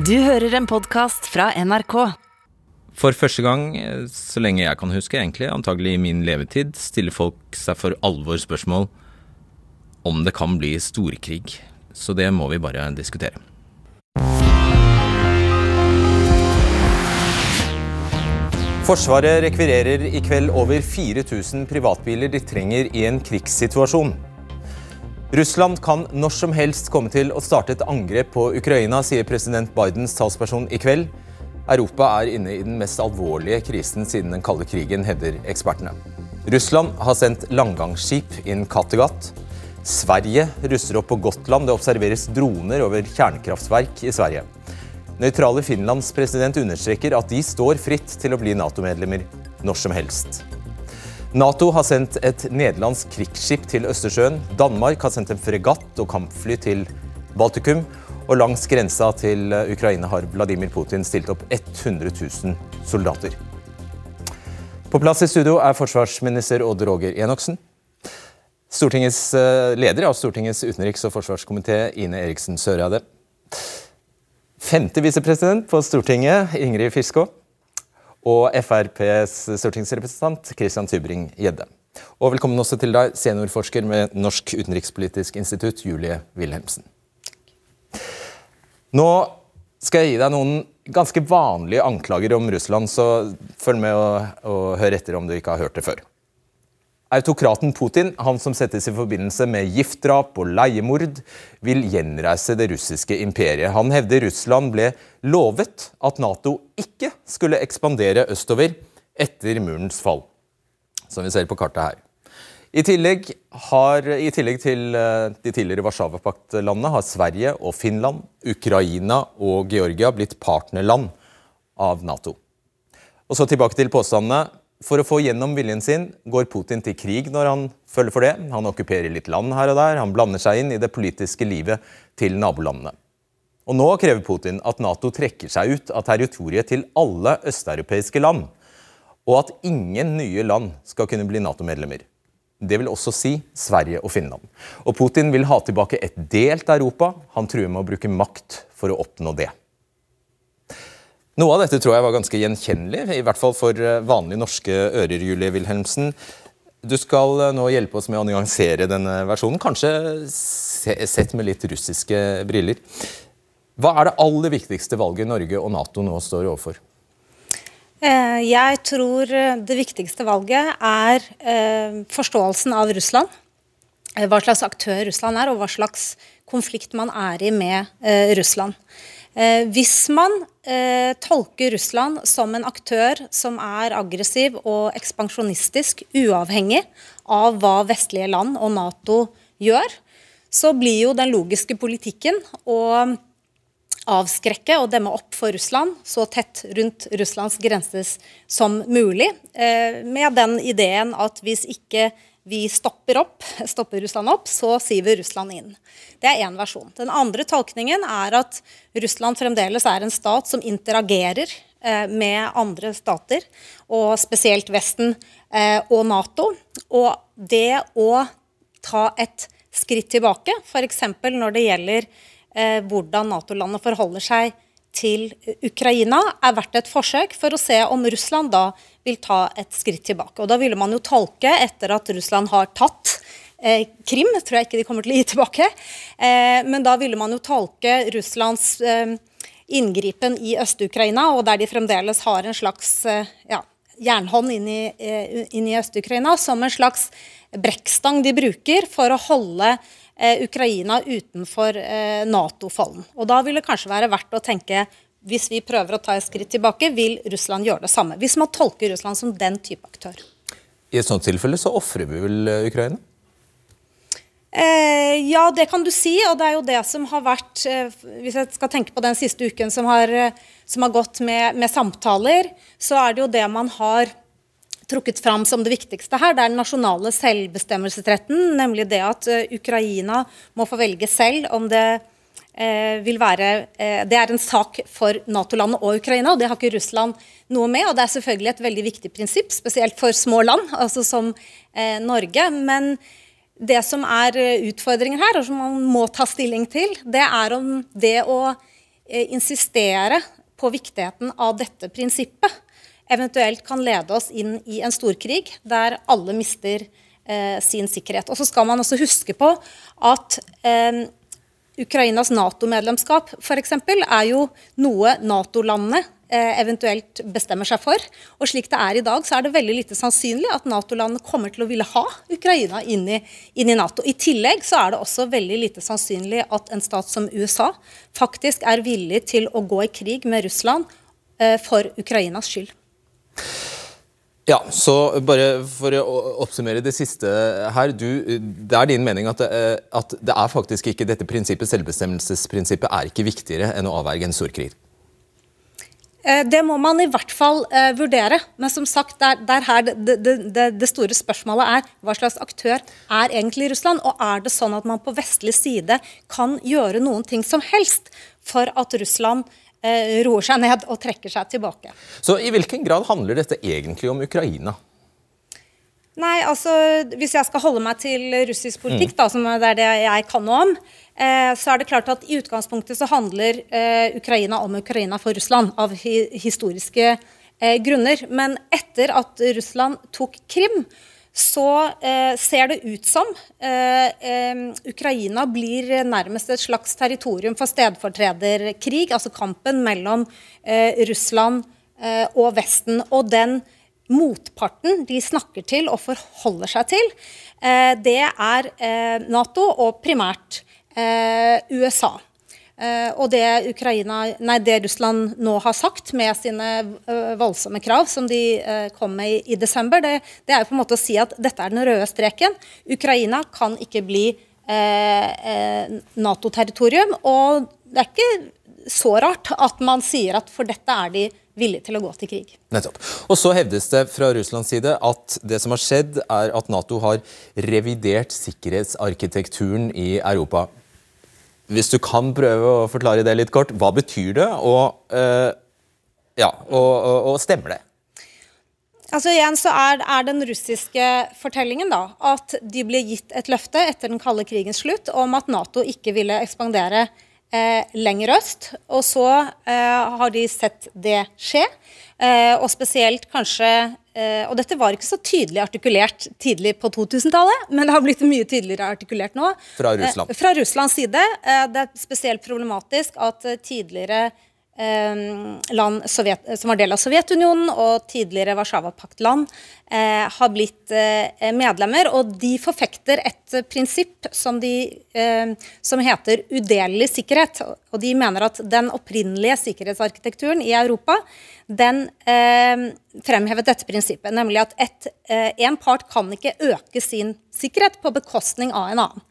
Du hører en podkast fra NRK. For første gang, eh, så lenge jeg kan huske, egentlig, antagelig i min levetid, stiller folk seg for alvor spørsmål om det kan bli storkrig. Så det må vi bare diskutere. Forsvaret rekvirerer i kveld over 4000 privatbiler de trenger i en krigssituasjon. Russland kan når som helst komme til å starte et angrep på Ukraina, sier president Bidens talsperson i kveld. Europa er inne i den mest alvorlige krisen siden den kalde krigen, hevder ekspertene. Russland har sendt langgangsskip inn Kattegat. Sverige russer opp på Gotland. Det observeres droner over kjernekraftverk i Sverige. Nøytrale Finlands president understreker at de står fritt til å bli Nato-medlemmer når som helst. Nato har sendt et nederlandsk krigsskip til Østersjøen. Danmark har sendt en fregatt og kampfly til Baltikum. Og langs grensa til Ukraina har Vladimir Putin stilt opp 100 000 soldater. På plass i studio er forsvarsminister Odd Roger Enoksen. Stortingets eh, leder av Stortingets utenriks- og forsvarskomité, Ine Eriksen Søreide. Femte visepresident på Stortinget, Ingrid Fiskå. Og FrPs stortingsrepresentant Christian Tybring-Gjedde. Og velkommen også til deg, seniorforsker med Norsk utenrikspolitisk institutt, Julie Wilhelmsen. Nå skal jeg gi deg noen ganske vanlige anklager om Russland, så følg med og, og hør etter om du ikke har hørt det før. Autokraten Putin, han som settes i forbindelse med giftdrap og leiemord, vil gjenreise det russiske imperiet. Han hevder Russland ble lovet at Nato ikke skulle ekspandere østover etter murens fall, som vi ser på kartet her. I tillegg, har, I tillegg til eh, de tidligere Warszawapakt-landene har Sverige og Finland, Ukraina og Georgia blitt partnerland av Nato. Og så tilbake til påstandene. For å få gjennom viljen sin går Putin til krig når han følger for det. Han okkuperer litt land her og der, han blander seg inn i det politiske livet til nabolandene. Og nå krever Putin at Nato trekker seg ut av territoriet til alle østeuropeiske land. Og at ingen nye land skal kunne bli Nato-medlemmer. Det vil også si Sverige og Finland. Og Putin vil ha tilbake et delt Europa. Han truer med å bruke makt for å oppnå det. Noe av dette tror jeg var ganske gjenkjennelig, i hvert fall for eh, vanlige norske ører, Julie Wilhelmsen. Du skal eh, nå hjelpe oss med å nyansere denne versjonen, kanskje sett med litt russiske briller. Hva er det aller viktigste valget Norge og Nato nå står overfor? Eh, jeg tror det viktigste valget er forståelsen av Russland. Hva slags aktør Russland er, og hva slags konflikt man er i med Russland. Hvis man eh, tolker Russland som en aktør som er aggressiv og ekspansjonistisk, uavhengig av hva vestlige land og Nato gjør, så blir jo den logiske politikken å avskrekke og demme opp for Russland så tett rundt Russlands grenser som mulig, eh, med den ideen at hvis ikke vi stopper opp, stopper Russland opp, så siver Russland inn. Det er én versjon. Den andre tolkningen er at Russland fremdeles er en stat som interagerer eh, med andre stater, og spesielt Vesten eh, og Nato. Og det å ta et skritt tilbake, f.eks. når det gjelder eh, hvordan Nato-landet forholder seg til Ukraina, er verdt et forsøk for å se om Russland da vil ta et skritt tilbake. Og Da ville man jo tolke, etter at Russland har tatt eh, Krim, tror jeg ikke de kommer til å gi tilbake, eh, men da ville man jo tolke Russlands eh, inngripen i Øst-Ukraina, og der de fremdeles har en slags eh, ja, jernhånd inn i, eh, inn i Øst-Ukraina, som en slags brekkstang de bruker for å holde Ukraina utenfor Nato-folden. Og Da vil det kanskje være verdt å tenke hvis vi prøver å ta et skritt tilbake, vil Russland gjøre det samme. Hvis man tolker Russland som den type aktør. I et sånt tilfelle så ofrer vi vel eh, Ukraina? Eh, ja, det kan du si. Og det er jo det som har vært eh, Hvis jeg skal tenke på den siste uken som har, eh, som har gått med, med, samtaler, så er det jo det man har trukket fram som det viktigste her. Det er den nasjonale selvbestemmelsesretten, nemlig det at uh, Ukraina må få velge selv om det Eh, vil være eh, Det er en sak for Nato-landet og Ukraina, og det har ikke Russland noe med. og Det er selvfølgelig et veldig viktig prinsipp, spesielt for små land, altså som eh, Norge. Men det som er utfordringen her, og som man må ta stilling til, det er om det å eh, insistere på viktigheten av dette prinsippet eventuelt kan lede oss inn i en storkrig der alle mister eh, sin sikkerhet. Og så skal man også huske på at eh, Ukrainas Nato-medlemskap f.eks. er jo noe Nato-landene eh, eventuelt bestemmer seg for. Og slik det er i dag, så er det veldig lite sannsynlig at Nato-landene kommer til å ville ha Ukraina inn i, inn i, Nato. I tillegg så er det også veldig lite sannsynlig at en stat som USA faktisk er villig til å gå i krig med Russland eh, for Ukrainas skyld. Ja, så bare for å oppsummere det siste her. Du, det er din mening at det, eh, at det, er faktisk ikke dette prinsippet, selvbestemmelsesprinsippet, er ikke viktigere enn å avverge en storkrig? Eh, det må man i hvert fall uh, vurdere. Men som sagt, det er her det, det, det, store spørsmålet er hva slags aktør er egentlig Russland? Og er det sånn at man på vestlig side kan gjøre noen ting som helst for at Russland roer seg ned og trekker seg tilbake. Så i hvilken grad handler dette egentlig om Ukraina? Nei, altså Hvis jeg skal holde meg til russisk politikk, da, som det er det jeg kan noe om, eh, så er det klart at i utgangspunktet så handler eh, Ukraina om Ukraina for Russland av hi historiske eh, grunner. Men etter at Russland tok Krim, så eh, ser det ut som eh, eh, Ukraina blir nærmest et slags territorium for stedfortrederkrig, altså kampen mellom eh, Russland eh, og Vesten. Og den motparten de snakker til og forholder seg til, eh, det er Nato og primært USA. Uh, og det, Ukraina, nei, det, Russland nå har sagt med sine uh, voldsomme krav, som de uh, kom med i, i desember, det, det, er jo på en måte å si at dette er den røde streken. Ukraina kan ikke bli Nato-territorium. Og det er ikke så rart at man sier at for dette er de villige til å gå til krig. Nettopp. Og så hevdes det fra Russlands side at det som har skjedd, er at Nato har revidert sikkerhetsarkitekturen i Europa. Hvis du kan prøve å forklare det litt kort, hva betyr det, og, uh, ja, og, og, og stemmer det? Altså igjen så er, er, den russiske fortellingen da, at de ble gitt et løfte etter den kalde krigens slutt om at Nato ikke ville ekspandere eh, lenger øst. Og så eh, har de sett det skje. Eh, og spesielt kanskje Eh, og dette var ikke så tydelig artikulert tidlig på 2000-tallet, men det har blitt mye tydeligere artikulert nå. Fra Russland. Eh, fra Russlands side. Eh, det er spesielt problematisk at tidligere land Sovjet, som var del av Sovjetunionen og tidligere Warszawapakt-land eh, har blitt eh, medlemmer. Og de forfekter et prinsipp som, de, eh, som, heter udelelig sikkerhet. Og de mener at den opprinnelige sikkerhetsarkitekturen i Europa den fremhevet dette prinsippet, nemlig at et, en part kan ikke øke sin sikkerhet på bekostning av en annen.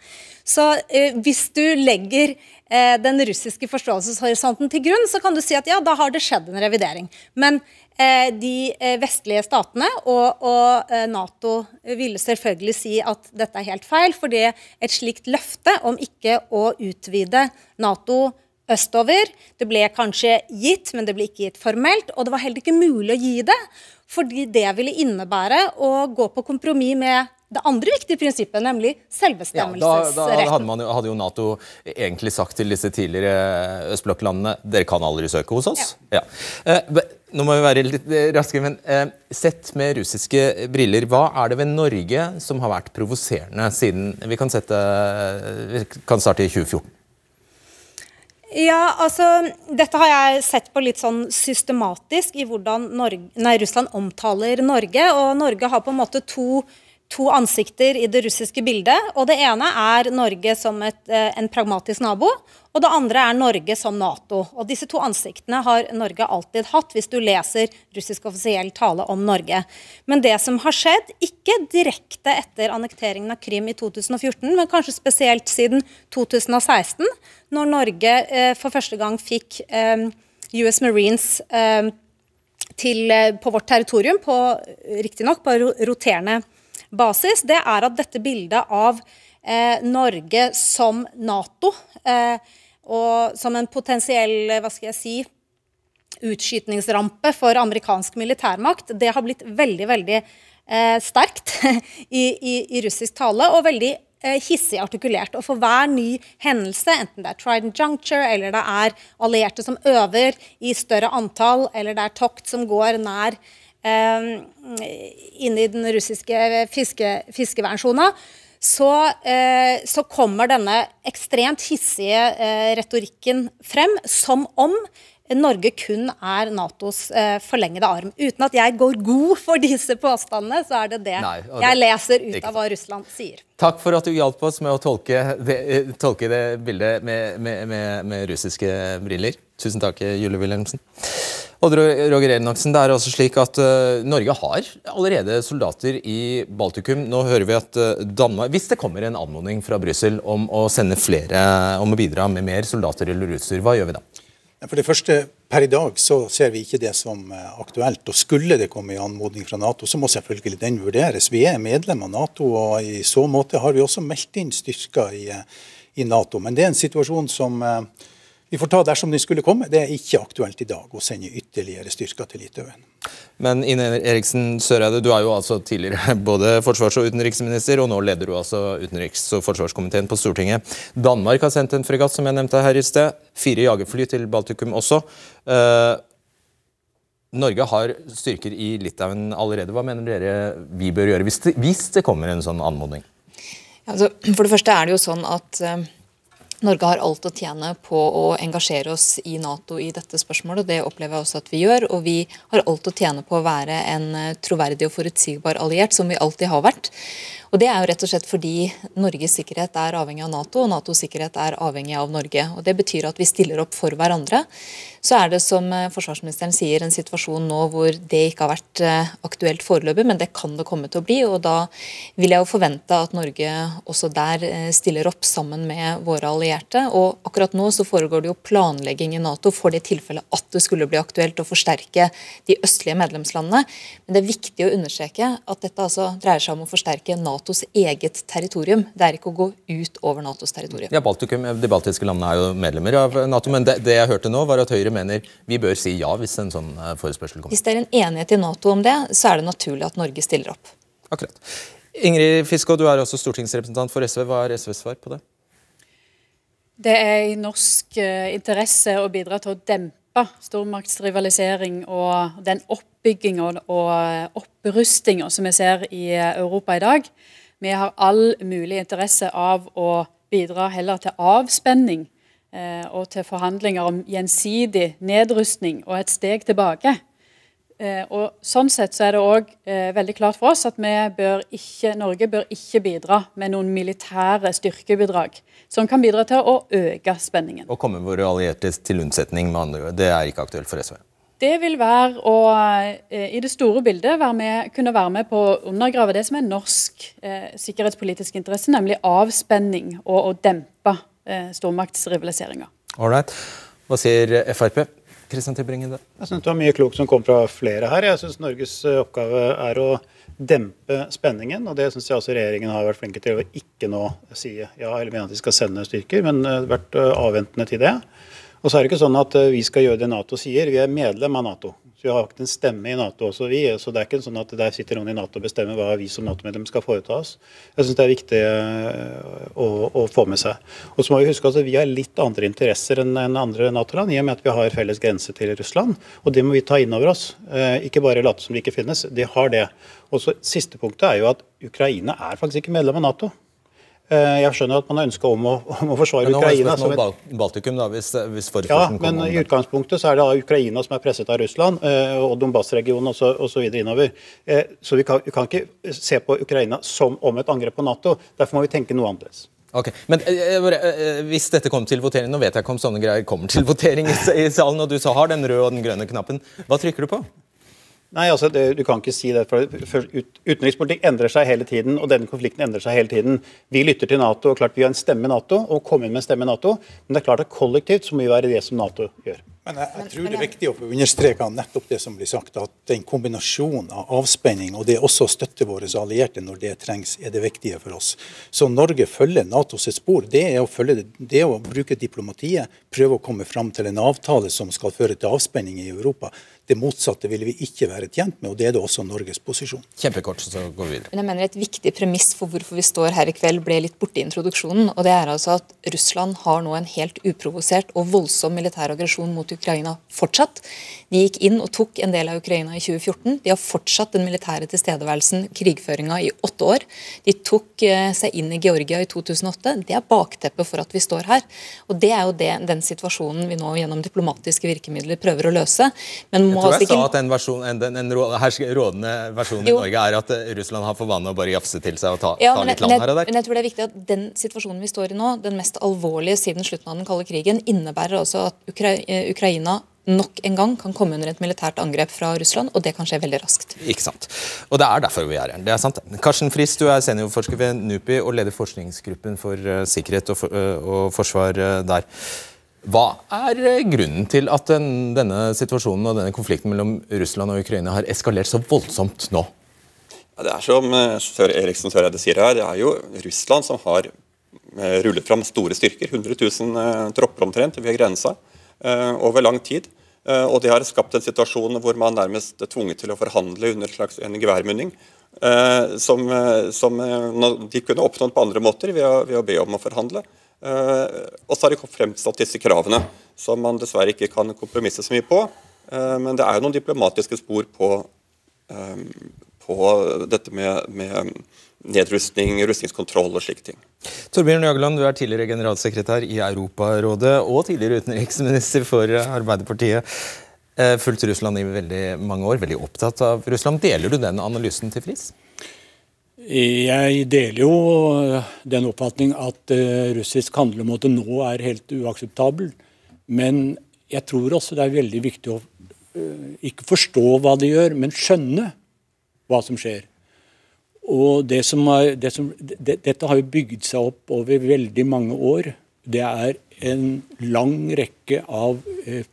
Så hvis du legger Eh, den russiske forståelseshorisonten til grunn, så kan du si at ja, da har det skjedd en revidering. Men eh, de eh, vestlige statene og, og eh, Nato ville selvfølgelig si at dette er helt feil, fordi et slikt løfte om ikke å utvide Nato østover. Det ble kanskje gitt, men det ble ikke gitt formelt. Og det var heller ikke mulig å gi det, fordi det ville innebære å gå på kompromiss med det andre viktige prinsippet, nemlig selvbestemmelsesretten. Ja, da, da hadde, man, hadde, jo Nato egentlig sagt til disse tidligere østblokklandene dere kan aldri søke hos oss. Ja. Ja. Eh, nå må vi være litt raske, men eh, sett med russiske briller, hva er det ved Norge som har vært provoserende siden Vi kan, sette, vi kan starte i 2014. Ja, altså, Dette har jeg sett på litt sånn systematisk i hvordan Norge, nei, Russland omtaler Norge. Og Norge har på en måte to to ansikter i det russiske bildet. og Det ene er Norge som et, eh, en pragmatisk nabo, og det andre er Norge som Nato. Og Disse to ansiktene har Norge alltid hatt, hvis du leser russisk offisiell tale om Norge. Men det som har skjedd, ikke direkte etter annekteringen av Krim i 2014, men kanskje spesielt siden 2016, når Norge eh, for første gang fikk eh, US Marines eh, til, eh, på vårt territorium, på, riktignok på roterende basis, det er at dette bildet av eh, Norge som Nato eh, og som en potensiell hva skal jeg si, utskytningsrampe for amerikansk militærmakt, det har blitt veldig veldig eh, sterkt i, i, i, russisk tale, og veldig eh, hissig artikulert. Og for hver ny hendelse, enten det er Trident Juncture, eller det er allierte som øver i større antall, eller det er tokt som går nær eh, inn i den russiske fiske, fiskevernsona, så, eh, så, kommer denne ekstremt hissige eh, retorikken frem som om Norge kun er Natos eh, forlengede arm. Uten at jeg går god for disse påstandene, så er det det Nei, jeg leser ut av hva Russland sier. Takk for at du hjalp oss med å tolke det, tolke det bildet med, med, med, med, russiske briller. Tusen takk, Julie Wilhelmsen. Og Roger Enoksen, det er altså slik at uh, Norge har allerede soldater i Baltikum. Nå hører vi at uh, Danmark Hvis det kommer en anmodning fra Brussel om å sende flere, om å bidra med mer soldater eller utstyr, hva gjør vi da? For det første, Per i dag så ser vi ikke det som eh, aktuelt. og Skulle det komme en anmodning fra Nato, så må selvfølgelig den vurderes. Vi er medlem av Nato, og i så måte har vi også meldt inn styrker i, i Nato. Men det er en situasjon som eh, vi får ta dersom den skulle komme. Det er ikke aktuelt i dag å sende ytterligere styrker til Litauen. Men Ine Eriksen Søreide, du er jo altså tidligere både forsvars- og utenriksminister, og nå leder du altså utenriks- og forsvarskomiteen på Stortinget. Danmark har sendt en fregatt, som jeg nevnte her i sted. Fire jagerfly til Baltikum også. Uh, Norge har styrker i Litauen allerede. Hva mener dere vi bør gjøre hvis det, hvis det kommer en sånn anmodning? Altså, for det første er det jo sånn at uh Norge har alt å tjene på å engasjere oss i Nato i dette spørsmålet. og Det opplever jeg også at vi gjør. Og vi har alt å tjene på å være en troverdig og forutsigbar alliert, som vi alltid har vært. Og Det er jo rett og slett fordi Norges sikkerhet er avhengig av Nato, og Natos sikkerhet er avhengig av Norge. Og Det betyr at vi stiller opp for hverandre. Så er det, som eh, forsvarsministeren sier, en situasjon nå hvor det ikke har vært eh, aktuelt foreløpig, men det kan det komme til å bli. og Da vil jeg jo forvente at Norge også der eh, stiller opp sammen med våre allierte. Og akkurat nå så foregår det jo planlegging i Nato for det tilfellet at det skulle bli aktuelt å forsterke de østlige medlemslandene. Men det er viktig å understreke at dette altså dreier seg om å forsterke Natos eget territorium. Det er ikke å gå ut over Natos territorium. Ja, Baltikum, De baltiske landene er jo medlemmer av Nato, men det, det, jeg hørte nå, var at Høyre mener vi bør si ja hvis en sånn eh, forespørsel kommer. Hvis det er en enighet i Nato om det, så er det naturlig at Norge stiller opp. Akkurat. Ingrid Fiskå, du er også stortingsrepresentant for SV. Hva er SVs svar på det? Det er i norsk uh, interesse å bidra til å dempe stormaktsrivalisering og den oppbygginga og opprustinga som vi ser i Europa i dag. Vi har all mulig interesse av å bidra heller til avspenning eh, og til forhandlinger om gjensidig nedrustning og et steg tilbake. Eh, og Sånn sett så er det òg eh, veldig klart for oss at vi bør ikke, Norge bør ikke bidra med noen militære styrkebidrag som kan bidra til å øke spenningen. Å komme våre allierte til unnsetning, med andre det er ikke aktuelt for SV? Det vil være å eh, i det store bildet være med, kunne være med på å undergrave det som er norsk eh, sikkerhetspolitisk interesse, nemlig avspenning og å dempe eh, stormaktsrivaliseringer. Alright. Hva sier Frp? Kristian Tybring-Gjedde? Jeg synes det var mye klokt som kom fra flere her. Jeg syns Norges eh, oppgave er å dempe spenningen. og Det syns jeg også regjeringen har vært flinke til å ikke nå si ja eller mene at de skal sende styrker, men eh, vært eh, avventende til det. Og så er det ikke sånn at vi skal gjøre det Nato sier. Vi er medlem av Nato. Så Vi har hatt en stemme i Nato også, vi. Så det er ikke sånn at der sitter noen i Nato og bestemmer hva vi som Nato-medlem skal foreta oss. Jeg syns det er viktig eh, å, å, få med seg. Og så må Vi huske at vi har litt andre interesser enn andre Nato-land, i og med at vi har felles grense til Russland. Og det må vi ta inn over oss. Eh, ikke bare late som det ikke finnes. De har det. Og så Siste punktet er jo at Ukraina er faktisk ikke medlem av Nato. Eh, jeg skjønner at man har ønske om, om, å forsvare men Ukraina. Som et... Baltikum, da, hvis, hvis Ja, men i utgangspunktet så er det da Ukraina som er presset av Russland, eh, og Donbass-regionen osv. innover. Eh, så vi kan, vi kan, ikke se på Ukraina som om et angrep på Nato. Derfor må vi tenke noe annerledes. Ok, men Hvis dette kommer til votering, nå vet jeg ikke om sånne greier kommer til votering i, salen, og du så har den røde og den grønne knappen, hva trykker du på? Nei, altså det, Du kan ikke si det. for, Utenrikspolitikk endrer seg hele tiden, og denne konflikten endrer seg hele tiden. Vi lytter til Nato, og klart vi har en stemme i Nato, og kommer inn med en stemme i Nato. Men det er klart at kollektivt så må vi være det som Nato gjør. Men jeg, jeg tror det er viktig å understreke nettopp det som blir sagt, at den kombinasjonen av avspenning og det også å støtte våre allierte når det trengs, er det viktige for oss. Så Norge følger Natos spor. Det er å, følge, det er å bruke diplomatiet, prøve å komme fram til en avtale som skal føre til avspenning i Europa. Det motsatte ville vi ikke være tjent med, og det er det også Norges posisjon. Kjempekort, så går vi videre. Men jeg mener Et viktig premiss for hvorfor vi står her i kveld, ble litt borte i introduksjonen. og det er altså at Russland har nå en helt uprovosert og voldsom militær aggresjon mot Ukraina fortsatt. De gikk inn og tok en del av Ukraina i 2014. De har fortsatt den militære tilstedeværelsen, krigføringa, i åtte år. De tok eh, seg inn i Georgia i 2008. Det er bakteppet for at vi står her. Og Det er jo det, den situasjonen vi nå gjennom diplomatiske virkemidler prøver å løse. Men må jeg tror jeg sa at den, versjon, en, en, en rådende versjonen jo. i Norge er at eh, Russland har for vane å bare jafse til seg og ta, ja, ta litt land her og der. Men jeg tror det er viktig at den situasjonen vi står i nå, den mest alvorlige siden slutten av den kalde krigen, innebærer også at Ukra eh, Ukraina nok en gang kan komme under et militært angrep fra Russland, og det kan skje veldig raskt. Ikke sant. Og det er derfor vi er her. Det er sant. Karsten Friis, du er seniorforsker ved NUPI og leder forskningsgruppen for uh, sikkerhet og, for, og forsvar der. Hva er eh, grunnen til at den, denne situasjonen og denne konflikten mellom Russland og Ukraina har eskalert så voldsomt nå? Ja, det er som eh, Sør Eriksen Søreide sier her, det er jo Russland som har eh, rullet fram store styrker, 100 000 tropper omtrent ved grensa, over lang tid. Og det har skapt en situasjon hvor man nærmest er tvunget til å forhandle under en slags en geværmunning. Som, som, de kunne oppnådd på andre måter ved å, ved å be om å forhandle. Eh, og så har de fremstått disse kravene, som man dessverre ikke kan kompromisse så mye på. Eh, men det er jo noen diplomatiske spor på, eh, på dette med, med nedrustning, rustningskontroll og slike ting. Torbjørn Jagland, du er tidligere generalsekretær i Europarådet og tidligere utenriksminister for Arbeiderpartiet. Fulgt Russland i veldig mange år, veldig opptatt av Russland. Deler du den analysen til Friis? Jeg deler jo eh, den oppfatning at uh, russisk handlemåte nå er helt uakseptabel. Men jeg tror også det er veldig viktig å uh, ikke forstå hva de gjør, men skjønne hva som skjer. Og det som er, det som, det, Dette har jo bygd seg opp over veldig mange år. Det er en lang rekke av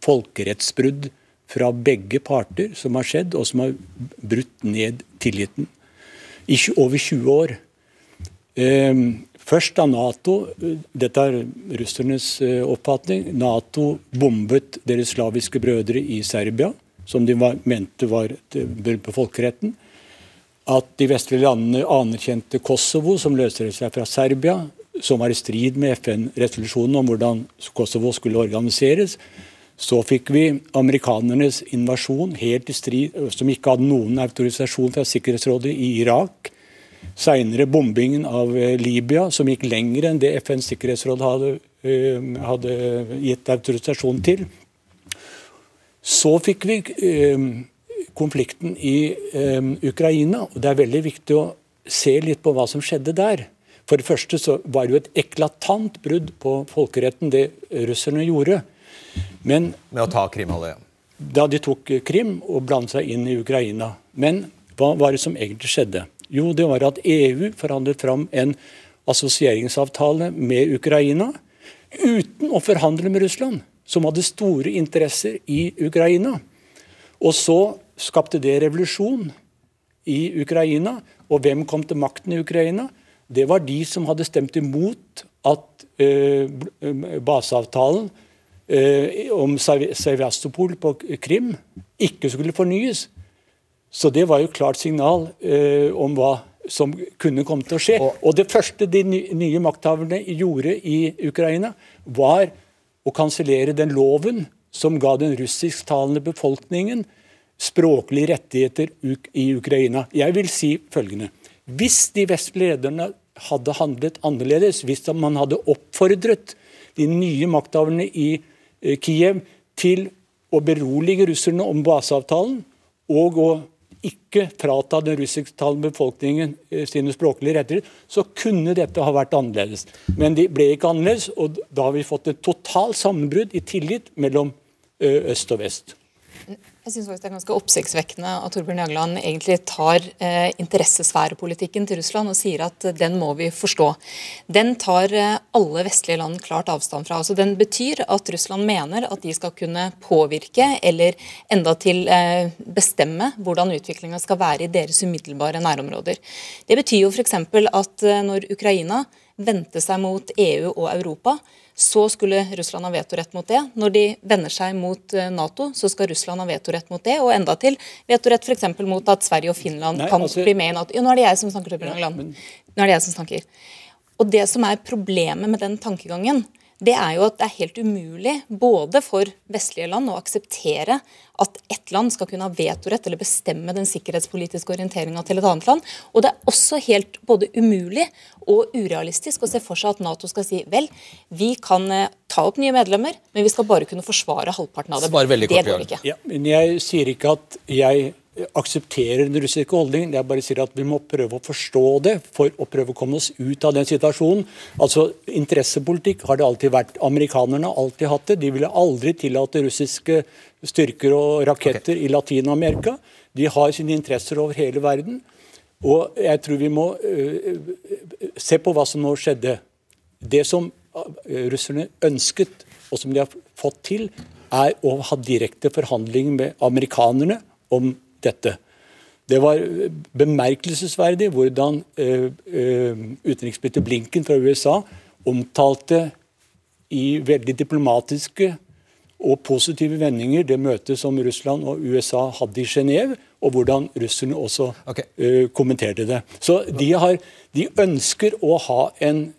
folkerettsbrudd fra begge parter som har skjedd, og som har brutt ned tilliten i over 20 år. Ehm, først da Nato, dette er russernes eh, oppfatning, Nato bombet deres slaviske brødre i Serbia, som de var, mente var et brudd på folkeretten. At de vestlige landene anerkjente Kosovo, som løser seg fra Serbia, som var i strid med FN-resolusjonen om hvordan Kosovo skulle organiseres. Så fikk vi amerikanernes invasjon, helt i strid, som ikke hadde noen autorisasjon fra Sikkerhetsrådet i Irak. Seinere bombingen av eh, Libya, som gikk lenger enn det FNs sikkerhetsråd hadde, eh, hadde gitt autorisasjon til. Så fikk vi eh, konflikten i Ukraina, og det er veldig viktig å se litt på hva som skjedde der. For det første så var det jo et eklatant brudd på folkeretten, det russerne gjorde. Men, Med å ta Krimhalvøya? Da de tok Krim og blandet seg inn i Ukraina. Men hva var det som egentlig skjedde? Jo, det var at EU forhandlet fram en assosieringsavtale med Ukraina uten å forhandle med Russland, som hadde store interesser i Ukraina. Og så skapte det revolusjon i Ukraina. Og hvem kom til makten i Ukraina? Det var de som hadde stemt imot at uh, baseavtalen eh, om Sevastopol på Krim ikke skulle fornyes. Så det var jo klart signal eh, om hva som kunne komme til å skje. Og det første de nye makthaverne gjorde i Ukraina, var å kansellere den loven som ga den russisktalende befolkningen språklige rettigheter i Ukraina. Jeg vil si følgende. Hvis de vestlige lederne hadde handlet annerledes, hvis man hadde oppfordret de nye makthaverne i Ukraina Eh, Kiev til å berolige russerne om baseavtalen og å ikke frata den russisktalende befolkningen eh, sine språklige rettigheter, så kunne dette ha vært annerledes. Men det ble ikke annerledes, og da har vi fått et totalt sammenbrudd i tillit mellom eh, øst og vest. Jeg synes faktisk Det er ganske oppsiktsvekkende at Torbjørn Jagland egentlig tar eh, interessesfærepolitikken til Russland og sier at den må vi forstå. Den tar eh, alle vestlige land klart avstand fra. Altså, den betyr at Russland mener at de skal kunne påvirke eller enda til eh, bestemme hvordan utviklinga skal være i deres umiddelbare nærområder. Det betyr jo f.eks. at eh, når Ukraina vendte seg mot EU og Europa, så skulle Russland ha vetorett mot det. Når de vender seg mot eh, Nato, så skal Russland ha vetorett mot det, og enda til vetorett f.eks. mot at Sverige og Finland Nei, kan altså- bli med i Nato. Jo, nå er det jeg som snakker, Ja, men- Nå er det jeg som snakker. Og det som er problemet med den tankegangen, det er jo at det er helt umulig både for vestlige land å akseptere at ett land skal kunne ha vetorett eller bestemme den sikkerhetspolitiske orienteringa til et annet land. Og det er også helt både umulig og urealistisk å se for seg at Nato skal si vel, vi kan eh, ta opp nye medlemmer, men vi skal bare kunne forsvare halvparten av dem. Det går ikke. Ja, men jeg sier ikke at jeg aksepterer den russiske holdningen. Jeg bare sier at vi må prøve å forstå det for å prøve å komme oss ut av den situasjonen. Altså, Interessepolitikk har det alltid vært. Amerikanerne har alltid hatt det. De ville aldri tillate russiske styrker og raketter i Latin-Amerika. De har sine interesser over hele verden. Og jeg tror vi må øh, se på hva som nå skjedde. Det som øh, russerne ønsket, og som de har fått til, er å ha direkte forhandlinger med amerikanerne om dette. Det var bemerkelsesverdig hvordan øh, øh, utenriksminister Blinken fra USA omtalte i veldig diplomatiske og positive vendinger det møtet som Russland og USA hadde i Genéve, og hvordan russerne også okay. eh, kommenterte det. Så de, har, de ønsker å ha en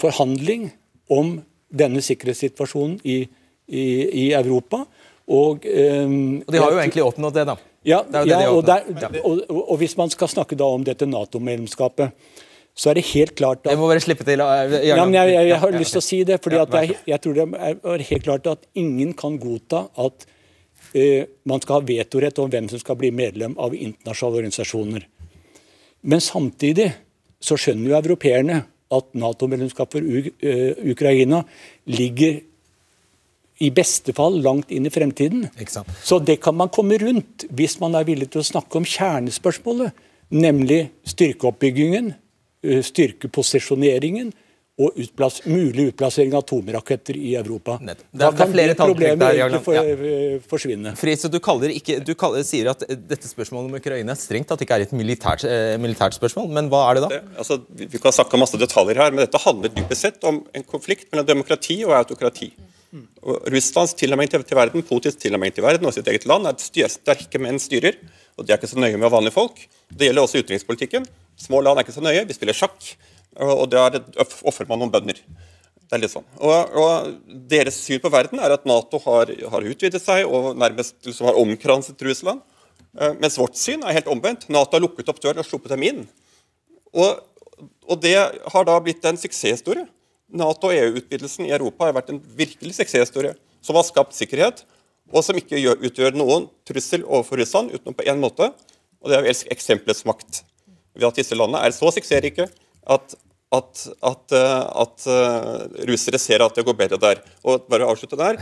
forhandling om denne sikkerhetssituasjonen i, i, i Europa. Og, um, Og de har jo egentlig oppnådd det, da. Ja, Det det ja de og, der, og, og, hvis man skal snakke da om dette Nato-medlemskapet, så er det helt klart at Jeg må bare slippe til. uh, Jørgen. ja, men jeg, jeg, jeg har lyst til å si det, fordi jeg, jeg tror det er, helt klart at ingen kan godta at uh, man skal ha vetorett om hvem som skal bli medlem av internasjonale organisasjoner. Men samtidig så skjønner jo europeerne at Nato-medlemskap for eh, Ukraina ligger i beste fall langt inn i fremtiden. Så det kan man komme rundt hvis man er villig til å snakke om kjernespørsmålet, nemlig styrkeoppbyggingen, eh, styrkeposisjoneringen og utplass, mulig utplassering av atomraketter i Europa. Da kan det talltrekk problemet der, egentlig for, Ja. eh, forsvinne. Fritz, du, kaller ikke, du kaller, sier at eh, dette spørsmålet om Ukraina strengt tatt ikke er et militært, eh, militært spørsmål, men hva er det da? Det, altså, vi vi kan snakke om masse detaljer her, men dette handler dypest sett om en konflikt mellom demokrati og autokrati. Og Russlands tilnærming til, verden, Putins tilnærming til verden og sitt eget land er at sterke menn styrer, og de er ikke så nøye med vanlige folk. Det gjelder også utenrikspolitikken. Små land er ikke så nøye, vi spiller sjakk, og der ofrer man noen bønder. Det er litt sånn. Og, og Deres syn på verden er at Nato har, har utvidet seg og nærmest liksom har omkranset Russland. Eh, mens vårt syn er helt omvendt. Nato har lukket opp døren og sluppet dem inn. Og, og det har da blitt en suksesshistorie. Nato- og EU-utvidelsen i Europa har vært en virkelig suksesshistorie som har skapt sikkerhet, og som ikke gjør, utgjør noen trussel overfor Russland utenom på én måte, og det er vel eksempelets makt. Ved at disse landene er så suksessrike at, at, at, eh, at eh, russere ser at det går bedre der. Og bare å avslutte der.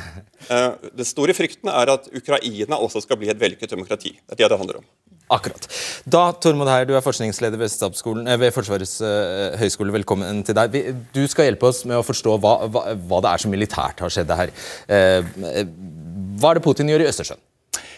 eh, Det store frykten er at Ukraina også skal bli et vellykket demokrati. Det er det det handler om. Akkurat. Da, Tormod Heier, du er forskningsleder ved, eh, ved Forsvarets uh, høgskole. Velkommen til deg. Vi, du skal hjelpe oss med å forstå hva, hva, hva det er som militært har skjedd her. Eh, eh, hva er det Putin gjør i Østersjøen?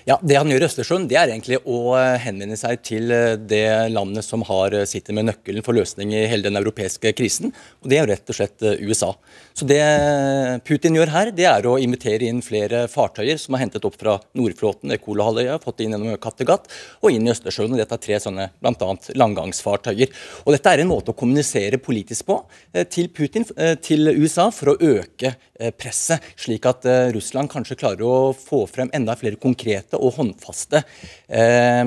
Ja, Det han gjør i Østersjøen, det er egentlig å eh, henvende seg til eh, det landet som har eh, sitter med nøkkelen for løsning i hele den europeiske krisen, og det er jo rett og slett eh, USA. Så Det Putin gjør her, det er å invitere inn flere fartøyer som er hentet opp fra Nordflåten Kolahalvøya, fått inn gjennom Kattegat og inn i Østersjøen. og Dette er tre sånne bl.a. landgangsfartøyer. Og Dette er en måte å kommunisere politisk på eh, til Putin, eh, til USA, for å øke eh, presset, slik at Russland kanskje klarer å få frem enda flere konkrete og håndfaste eh,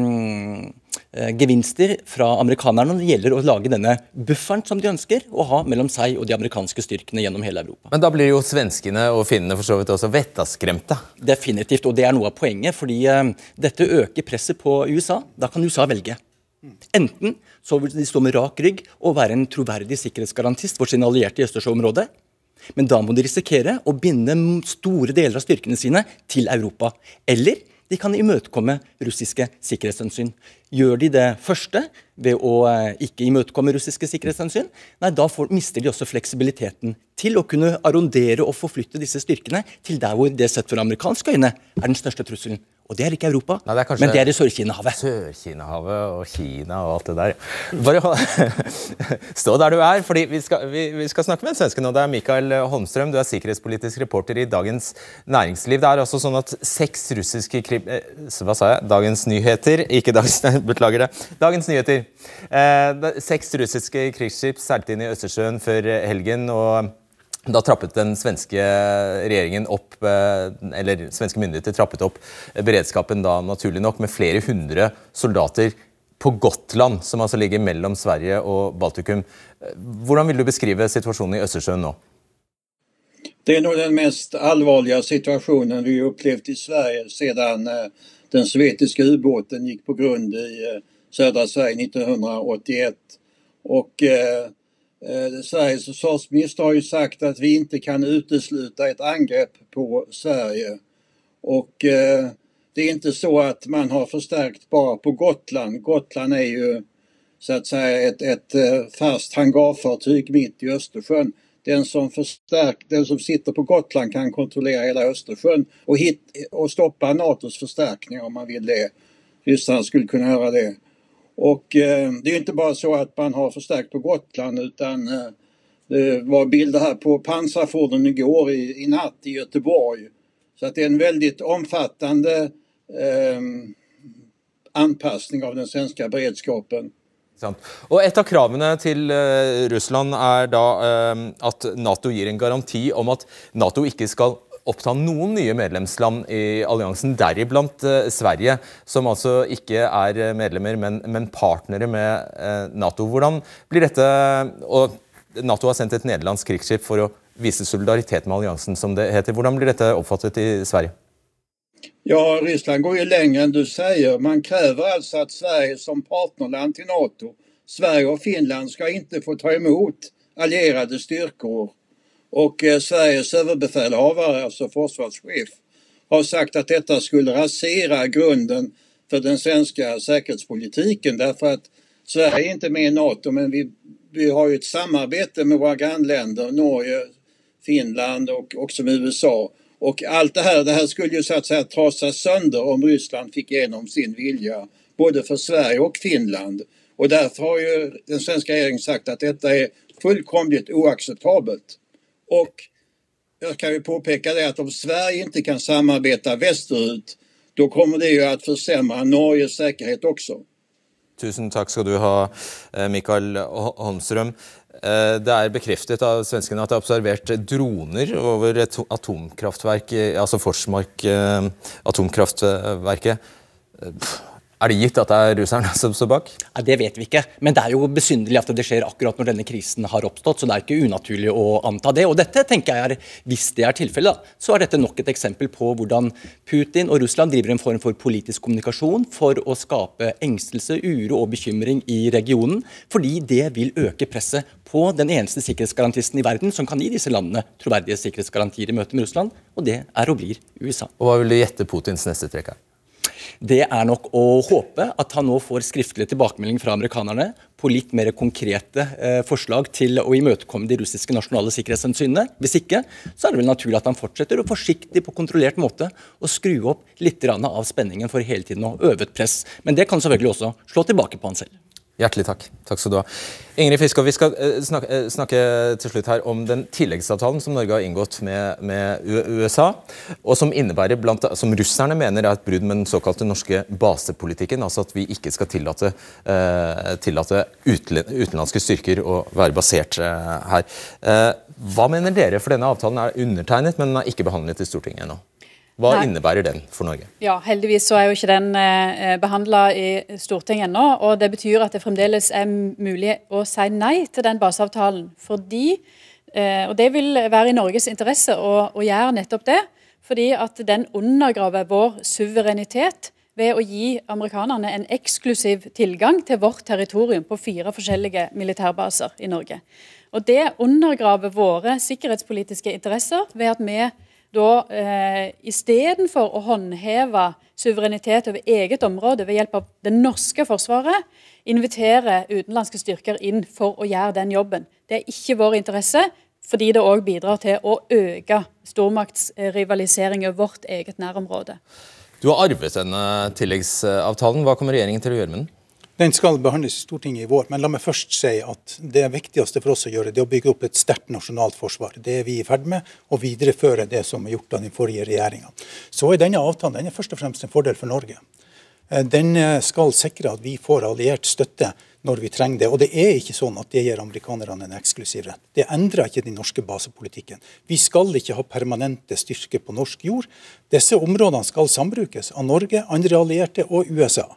gevinster fra amerikanerne når det gjelder å lage denne bufferen som de ønsker å ha mellom seg og de amerikanske styrkene gjennom hele Europa. Men da blir jo svenskene og finnene for så vidt også vettaskremte. Definitivt, og det er noe av poenget, fordi eh, dette øker presset på USA. Da kan USA velge. Enten så vil de stå med rak rygg og være en troverdig sikkerhetsgarantist for sine allierte i Østersjøområdet, men da må de risikere å binde store deler av styrkene sine til Europa. Eller De kan imøtekomme russiske sikkerhetshensyn. Gjør de det første, ved å eh, ikke imøtekomme russiske sikkerhetshensyn, nei, da får, mister de også fleksibiliteten til å kunne arrondere og forflytte disse styrkene til der hvor det sett fra amerikanske øyne er den største trusselen. Og det er ikke Europa, Nei, det er men det er i Sør-Kina-havet. Sør-Kina-havet og Kina og alt det der. Bare stå der du er, fordi vi skal, vi, vi skal snakke med en svenske nå. Det er Mikael Holmstrøm, du er sikkerhetspolitisk reporter i Dagens Næringsliv. Det er altså sånn at seks russiske krim... eh, Hva sa jeg? Dagens Nyheter, ikke Dagens Beklager det. Dagens Nyheter. Eh, seks russiske krigsskip seilte inn i Østersjøen før helgen. og da trappet den svenske regjeringen opp, eh, eller svenske myndigheter trappet opp beredskapen da naturlig nok med flere hundre soldater på Gotland, som altså ligger mellom Sverige og Baltikum. Eh, Hvordan vil du beskrive situasjonen i Østersjøen nå? Det er nog den mest alvorlige situasjonen vi har opplevd i Sverige sedan eh, den sovjetiska ubåten gikk på grunn i sødra Sverige 1981. Og eh, eh, Sveriges försvarsminister har ju sagt att vi inte kan utesluta ett angrepp på Sverige. Och eh, det är inte så att man har förstärkt bara på Gotland. Gotland är ju så att säga ett, ett eh, fast hangarfartyg mitt i Östersjön. Den som, förstärk, den som sitter på Gotland kan kontrollera hela Östersjön och, hit, och stoppa NATOs förstärkningar om man vill det. Ryssland skulle kunna göra det. Och eh, det är inte bara så att man har förstärkt på Gotland utan eh, det var bilder här på pansarfordon igår i, i natt i Göteborg. Så att det är en väldigt omfattande eh, anpassning av den svenska beredskapen. Og Et av kravene til eh, Russland er da eh, at Nato gir en garanti om at Nato ikke skal oppta noen nye medlemsland i alliansen, deriblant eh, Sverige, som altså ikke er eh, medlemmer, men, men partnere med eh, Nato. Hvordan blir dette Og Nato har sendt et nederlandsk krigsskip for å vise solidaritet med alliansen, som det heter. Hvordan blir dette oppfattet i Sverige? Ja, Ryssland går ju längre än du säger. Man kräver alltså att Sverige som partnerland till NATO, Sverige och Finland ska inte få ta emot allierade styrkor. Och eh, Sveriges överbefälhavare, alltså försvarschef, har sagt att detta skulle rasera grunden för den svenska säkerhetspolitiken därför att Sverige är inte med i NATO men vi, vi har ju ett samarbete med våra grannländer, Norge, Finland och också med USA. Och allt det här, det här skulle ju så att säga trasas sönder om Ryssland fick igenom sin vilja, både för Sverige och Finland. Och därför har ju den svenska regeringen sagt att detta är fullkomligt oacceptabelt. Och jag kan ju påpeka det att om Sverige inte kan samarbeta västerut, då kommer det ju att försämra Norges säkerhet också. Tusen takk skal du ha, eh, Mikael Holmström. Eh, Det er bekreftet av svenskene at det er observert droner over et atomkraftverk, altså Forsmark eh, atomkraftverket. Er det gitt at det er russerne som står bak? Nei, Det vet vi ikke, men det er jo besynderlig at det skjer akkurat når denne krisen har oppstått. så det er ikke unaturlig å anta det. Og dette tenker jeg er, Hvis det er tilfellet, så er dette nok et eksempel på hvordan Putin og Russland driver en form for politisk kommunikasjon for å skape engstelse, uro og bekymring i regionen. Fordi det vil øke presset på den eneste sikkerhetsgarantisten i verden som kan gi disse landene troverdige sikkerhetsgarantier i møte med Russland, og det er og blir USA. Og Hva vil du gjette Putins neste trekk er? Det er nok å håpe at han nå får skriftlig tilbakemelding fra amerikanerne på litt mer konkrete eh, forslag til å imøtekomme de russiske nasjonale sikkerhetshensynene. Hvis ikke, så er det vel naturlig at han fortsetter å forsiktig på kontrollert måte å skru opp litt av spenningen for hele tiden å øve et press. Men det kan selvfølgelig også slå tilbake på han selv. Hjertelig takk. Takk skal du ha. Ingrid Fiskov, vi skal eh, snakke, eh, snakke til slutt her om den tilleggsavtalen som Norge har inngått med, med USA, og som innebærer blant, som russerne mener er et brudd med den såkalte norske basepolitikken, altså at vi ikke skal tillate, eh, tillate utenlandske styrker å være basert eh, her. Eh, hva mener dere, for denne avtalen er undertegnet, men den er ikke behandlet i Stortinget ennå? Hva Nei. innebærer den for Norge? Ja, Heldigvis så er jo ikke den eh, behandla i Stortinget ennå. og Det betyr at det fremdeles er mulig å si nei til den baseavtalen. Fordi, eh, og Det vil være i Norges interesse å, å gjøre nettopp det. Fordi at den undergraver vår suverenitet ved å gi amerikanerne en eksklusiv tilgang til vårt territorium på fire forskjellige militærbaser i Norge. Og Det undergraver våre sikkerhetspolitiske interesser ved at vi da eh, istedenfor å håndheve suverenitet over eget område ved hjelp av det norske forsvaret, inviterer utenlandske styrker inn for å gjøre den jobben. Det er ikke vår interesse, fordi det òg bidrar til å øke stormaktsrivalisering over vårt eget nærområde. Du har arvet denne tilleggsavtalen. Hva kommer regjeringen til å gjøre med den? Den skal behandles i Stortinget i vår, men la meg først si at det viktigste for oss å gjøre, det er å bygge opp et sterkt nasjonalt forsvar. Det er vi i ferd med, å videreføre det som er gjort av den forrige regjeringa. Så er denne avtalen den er først og fremst en fordel for Norge. Eh, den eh, skal sikre at vi får alliert støtte når vi trenger det. Og det er ikke sånn at det gir amerikanerne en eksklusiv rett. Det endrer ikke den norske basepolitikken. Vi skal ikke ha permanente styrker på norsk jord. Disse områdene skal sambrukes av Norge, andre allierte og USA.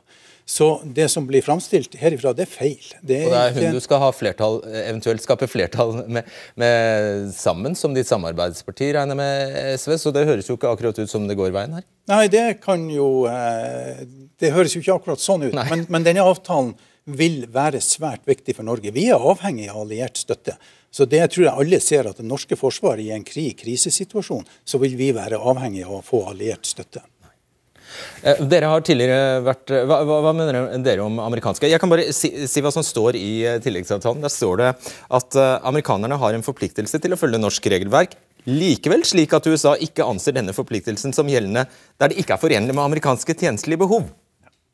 Så det som blir framstilt herifra, det er feil. Det er, og det er hun ikke... du skal ha flertall, eventuelt skape flertall med, med sammen, som ditt samarbeidsparti, regner med SV. Så det høres jo ikke akkurat ut som det går veien her? Nei, det kan jo eh, Det høres jo ikke akkurat sånn ut. Men, men, denne avtalen vil være svært viktig for Norge. Vi er avhengig av alliert støtte. Så det tror jeg alle ser at det norske forsvaret i en krig, krisesituasjon, så vil vi være avhengig av å få alliert støtte. Eh, dere har tidligere vært, hva, hva, hva, mener dere om amerikanske? Jeg kan bare si, si, hva som står i eh, tilleggsavtalen. Der står det at amerikanerne har en forpliktelse til å følge norsk regelverk. Likevel slik at USA ikke anser denne forpliktelsen som gjeldende der det ikke er forenlig med amerikanske tjenestelige behov.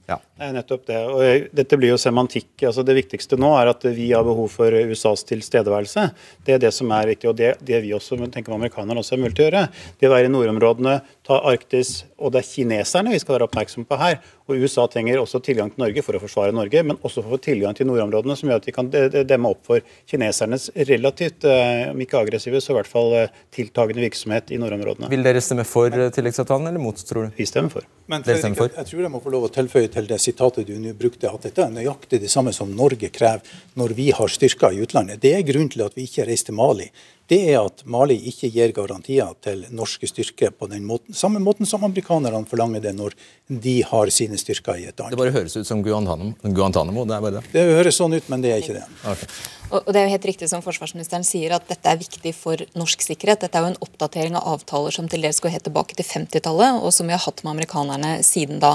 Ja. Det er nettopp det. Og dette blir jo semantikk. altså Det viktigste nå er at vi har behov for USAs tilstedeværelse. Det er det som er viktig, og det, det vi også tenker amerikanerne også er mulig til å gjøre. Det å være i nordområdene, ta Arktis, og det er kineserne vi skal være oppmerksomme på her. Og USA trenger også tilgang til Norge for å forsvare Norge, men også for å få tilgang til nordområdene, som gjør at vi kan demme opp for kinesernes relativt, eh, om ikke aggressive, så i hvert fall eh, tiltagende virksomhet i nordområdene. Vil dere stemme for eh, tilleggsavtalen, eller mot, tror du? Vi stemmer for. Men Fredrik, jeg, jeg, tror jeg må få lov å tilføye til det sitatet du nå brukte, at dette er nøyaktig det samme som Norge krever når vi har styrker i utlandet. Det er grunnen til at vi ikke reiser til Mali det er at Mali ikke gir garantier til norske styrker på den måten, samme måten som amerikanerne forlanger det når de har sine styrker i et annet. Det bare høres ut som Guantánamo. Guantanamo, det er bare det. Det høres sånn ut, men det er ikke det. Okay. Og det er jo helt riktig som forsvarsministeren sier, at dette er viktig for norsk sikkerhet. Dette er jo en oppdatering av avtaler som til dels går helt tilbake til 50-tallet, og som vi har hatt med amerikanerne siden da.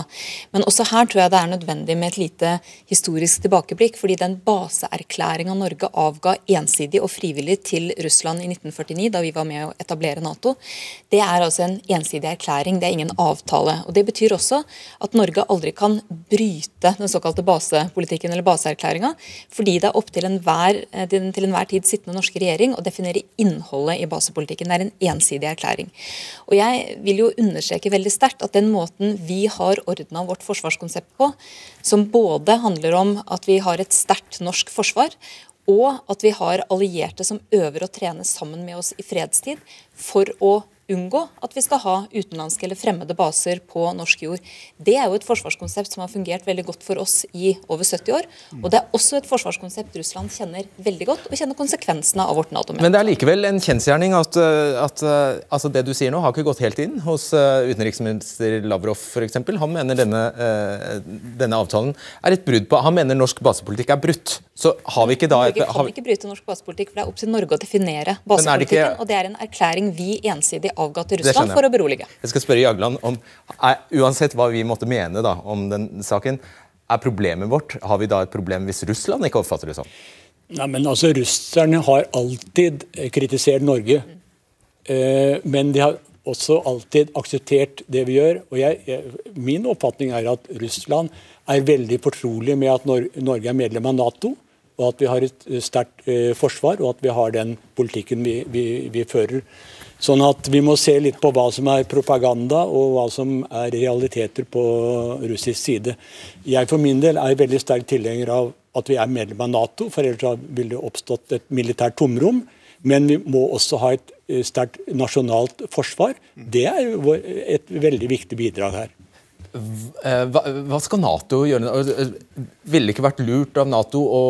Men også her tror jeg det er nødvendig med et lite historisk tilbakeblikk. fordi den baseerklæringa Norge avga ensidig og frivillig til Russland i 1949, da vi var med å etablere Nato, det er altså en ensidig erklæring. Det er ingen avtale. Og Det betyr også at Norge aldri kan bryte den såkalte basepolitikken eller baseerklæringa, fordi det er opp til enhver Eh, til enhver tid sittende norske regjering å definere innholdet i basepolitikken. Det er en ensidig erklæring. Og Jeg vil jo understreke veldig sterkt at den måten vi har ordna vårt forsvarskonsept på, som både handler om at vi har et sterkt norsk forsvar, og at vi har allierte som øver og trener sammen med oss i fredstid for å unngå at vi skal ha utenlandske eller fremmede baser på norsk jord. Det er jo et forsvarskonsept som har fungert veldig godt for oss i over 70 år. Og det er også et forsvarskonsept Russland kjenner veldig godt, og kjenner konsekvensene av vårt Nato-medlemskap. Men det er likevel en kjensgjerning at, eh, at eh, altså det du sier nå, har ikke gått helt inn hos eh, utenriksminister Lavrov f.eks. Han mener denne, denne, avtalen er et brudd på Han mener norsk basepolitikk er brutt. Så har vi ikke da Norge kan ikke bryte norsk basepolitikk, for det er opp til Norge å definere basepolitikken. Ikke... Og det er en erklæring vi ensidig avga til Russland for å berolige. Jeg skal spørre Jagland om, er, Uansett hva vi måtte mene da, om den saken, er problemet vårt Har vi da et problem hvis Russland ikke oppfatter det sånn? Nei, men altså, Russerne har alltid kritisert Norge. Mm. Eh, men de har også alltid akseptert det vi gjør. og jeg, jeg, Min oppfatning er at Russland er veldig fortrolig med at Norge er medlem av Nato og at vi har et sterkt eh, forsvar, og at vi har den politikken vi, vi, vi, fører. Sånn at vi må se litt på hva som er propaganda og hva som er realiteter på russisk side. Jeg for min del er veldig sterk tilhenger av at vi er medlem av Nato, for ellers ville det oppstått et militært tomrom. Men vi må også ha et eh, sterkt nasjonalt forsvar. Det er jo et veldig viktig bidrag her. Eh, hva, skal Nato gjøre? Eh, ville det ikke vært lurt av Nato å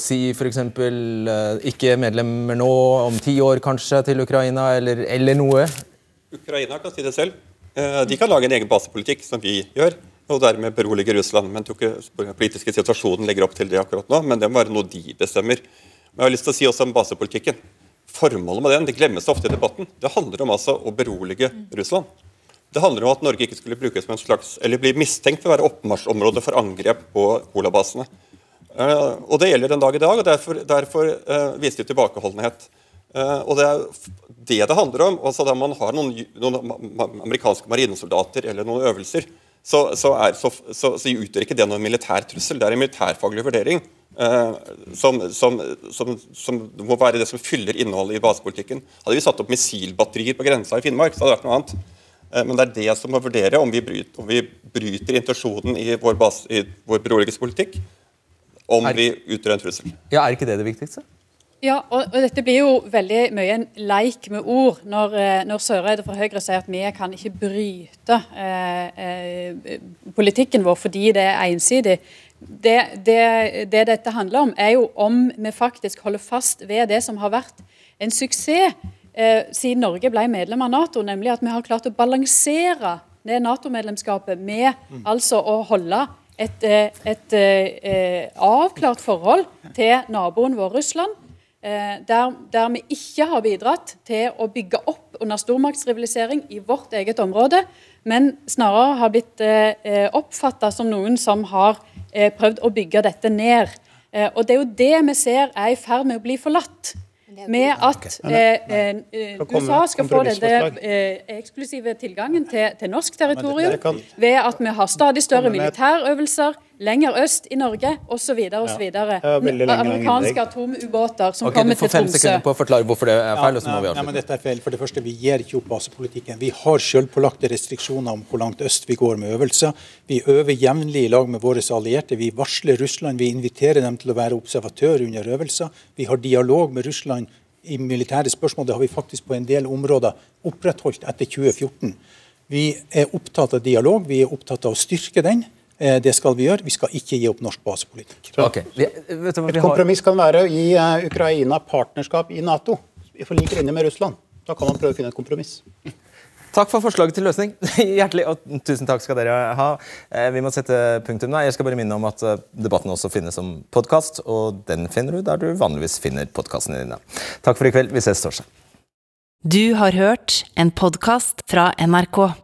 si f.eks. Eh, ikke medlemmer nå, om ti år kanskje, til Ukraina, eller, eller, noe? Ukraina kan si det selv. De kan lage en egen basepolitikk, som vi gjør, og dermed berolige Russland. Men den politiske situasjonen legger opp til det akkurat nå, men det må være noe de bestemmer. Men jeg har lyst til å si også om basepolitikken. formålet med den det glemmes ofte i debatten. Det handler om altså å berolige Russland. Det handler om at Norge ikke skulle brukes som en slags, eller bli mistenkt for å være oppmarsjområde for angrep på Kola-basene. Uh, og Det gjelder den dag i dag, og derfor, derfor uh, viser de tilbakeholdenhet. Uh, og Det er det det handler om. altså Da man har noen, noen amerikanske marinesoldater eller noen øvelser, så, så, er, så, så, utgjør ikke det noen militær trussel. Det er en militærfaglig vurdering som, som, som, må være det som fyller innholdet i basepolitikken. Hadde vi satt opp missilbatterier på grensa i Finnmark, så hadde det vært noe annet. Eh, men det er det som må vurdere om vi bryter, om vi bryter intensjonen i vår, bas, i vår beroligelsespolitikk, Om er, vi utgjør en trussel. Ja, Er ikke det det viktigste? Ja, og, og, dette blir jo veldig mye en leik med ord når, eh, når Søreide fra Høyre sier at vi kan ikke bryte eh, eh, politikken vår fordi det er ensidig. Det, det, det, dette handler om, er jo om vi faktisk holder fast ved det som har vært en suksess eh, siden Norge ble medlem av Nato, nemlig at vi har klart å balansere det Nato-medlemskapet med mm. altså å holde et, eh, et, et, eh, avklart forhold til naboen vår Russland. Eh, der, der, vi ikke har bidratt til å bygge opp under stormaktsrivalisering i vårt eget område, men snarere har blitt eh, oppfatta som noen som har eh, prøvd å bygge dette ned. Eh, og Det er jo det vi ser er i ferd med å bli forlatt med at eh, eh, USA skal få denne eh, eksklusive tilgangen til, til norsk territorium ved at vi har stadig større militærøvelser lenger øst i Norge osv. osv. Amerikanske atomubåter som okay, kommer til Tromsø. Du får fem sekunder på å forklare hvorfor det er feil. og så må vi avslutte. Nei, dette er feil. For det første, Vi gir ikke opp basepolitikken. Vi har selvpålagte restriksjoner om hvor langt øst vi går med øvelser. Vi øver jevnlig i lag med våre allierte. Vi varsler Russland. Vi inviterer dem til å være observatør under øvelser. Vi har dialog med Russland i militære spørsmål. Det har vi faktisk på en del områder opprettholdt etter 2014. Vi er opptatt av dialog, vi er opptatt av å styrke den. Eh, det skal vi gjøre. Vi skal ikke gi opp norsk basepolitikk. Okay. Et kompromiss kan være å gi eh, Ukraina partnerskap i Nato. Vi får lik linje med Russland. Da kan man prøve å finne et kompromiss. Takk for forslaget til løsning. Hjertelig og tusen takk skal dere ha. Eh, vi må sette punktum nå. Jeg skal bare minne om at debatten også finnes som podkast, og den finner du der du vanligvis finner podkastene dine. Takk for i kveld. Vi ses torsdag. Du har hørt en podkast fra NRK.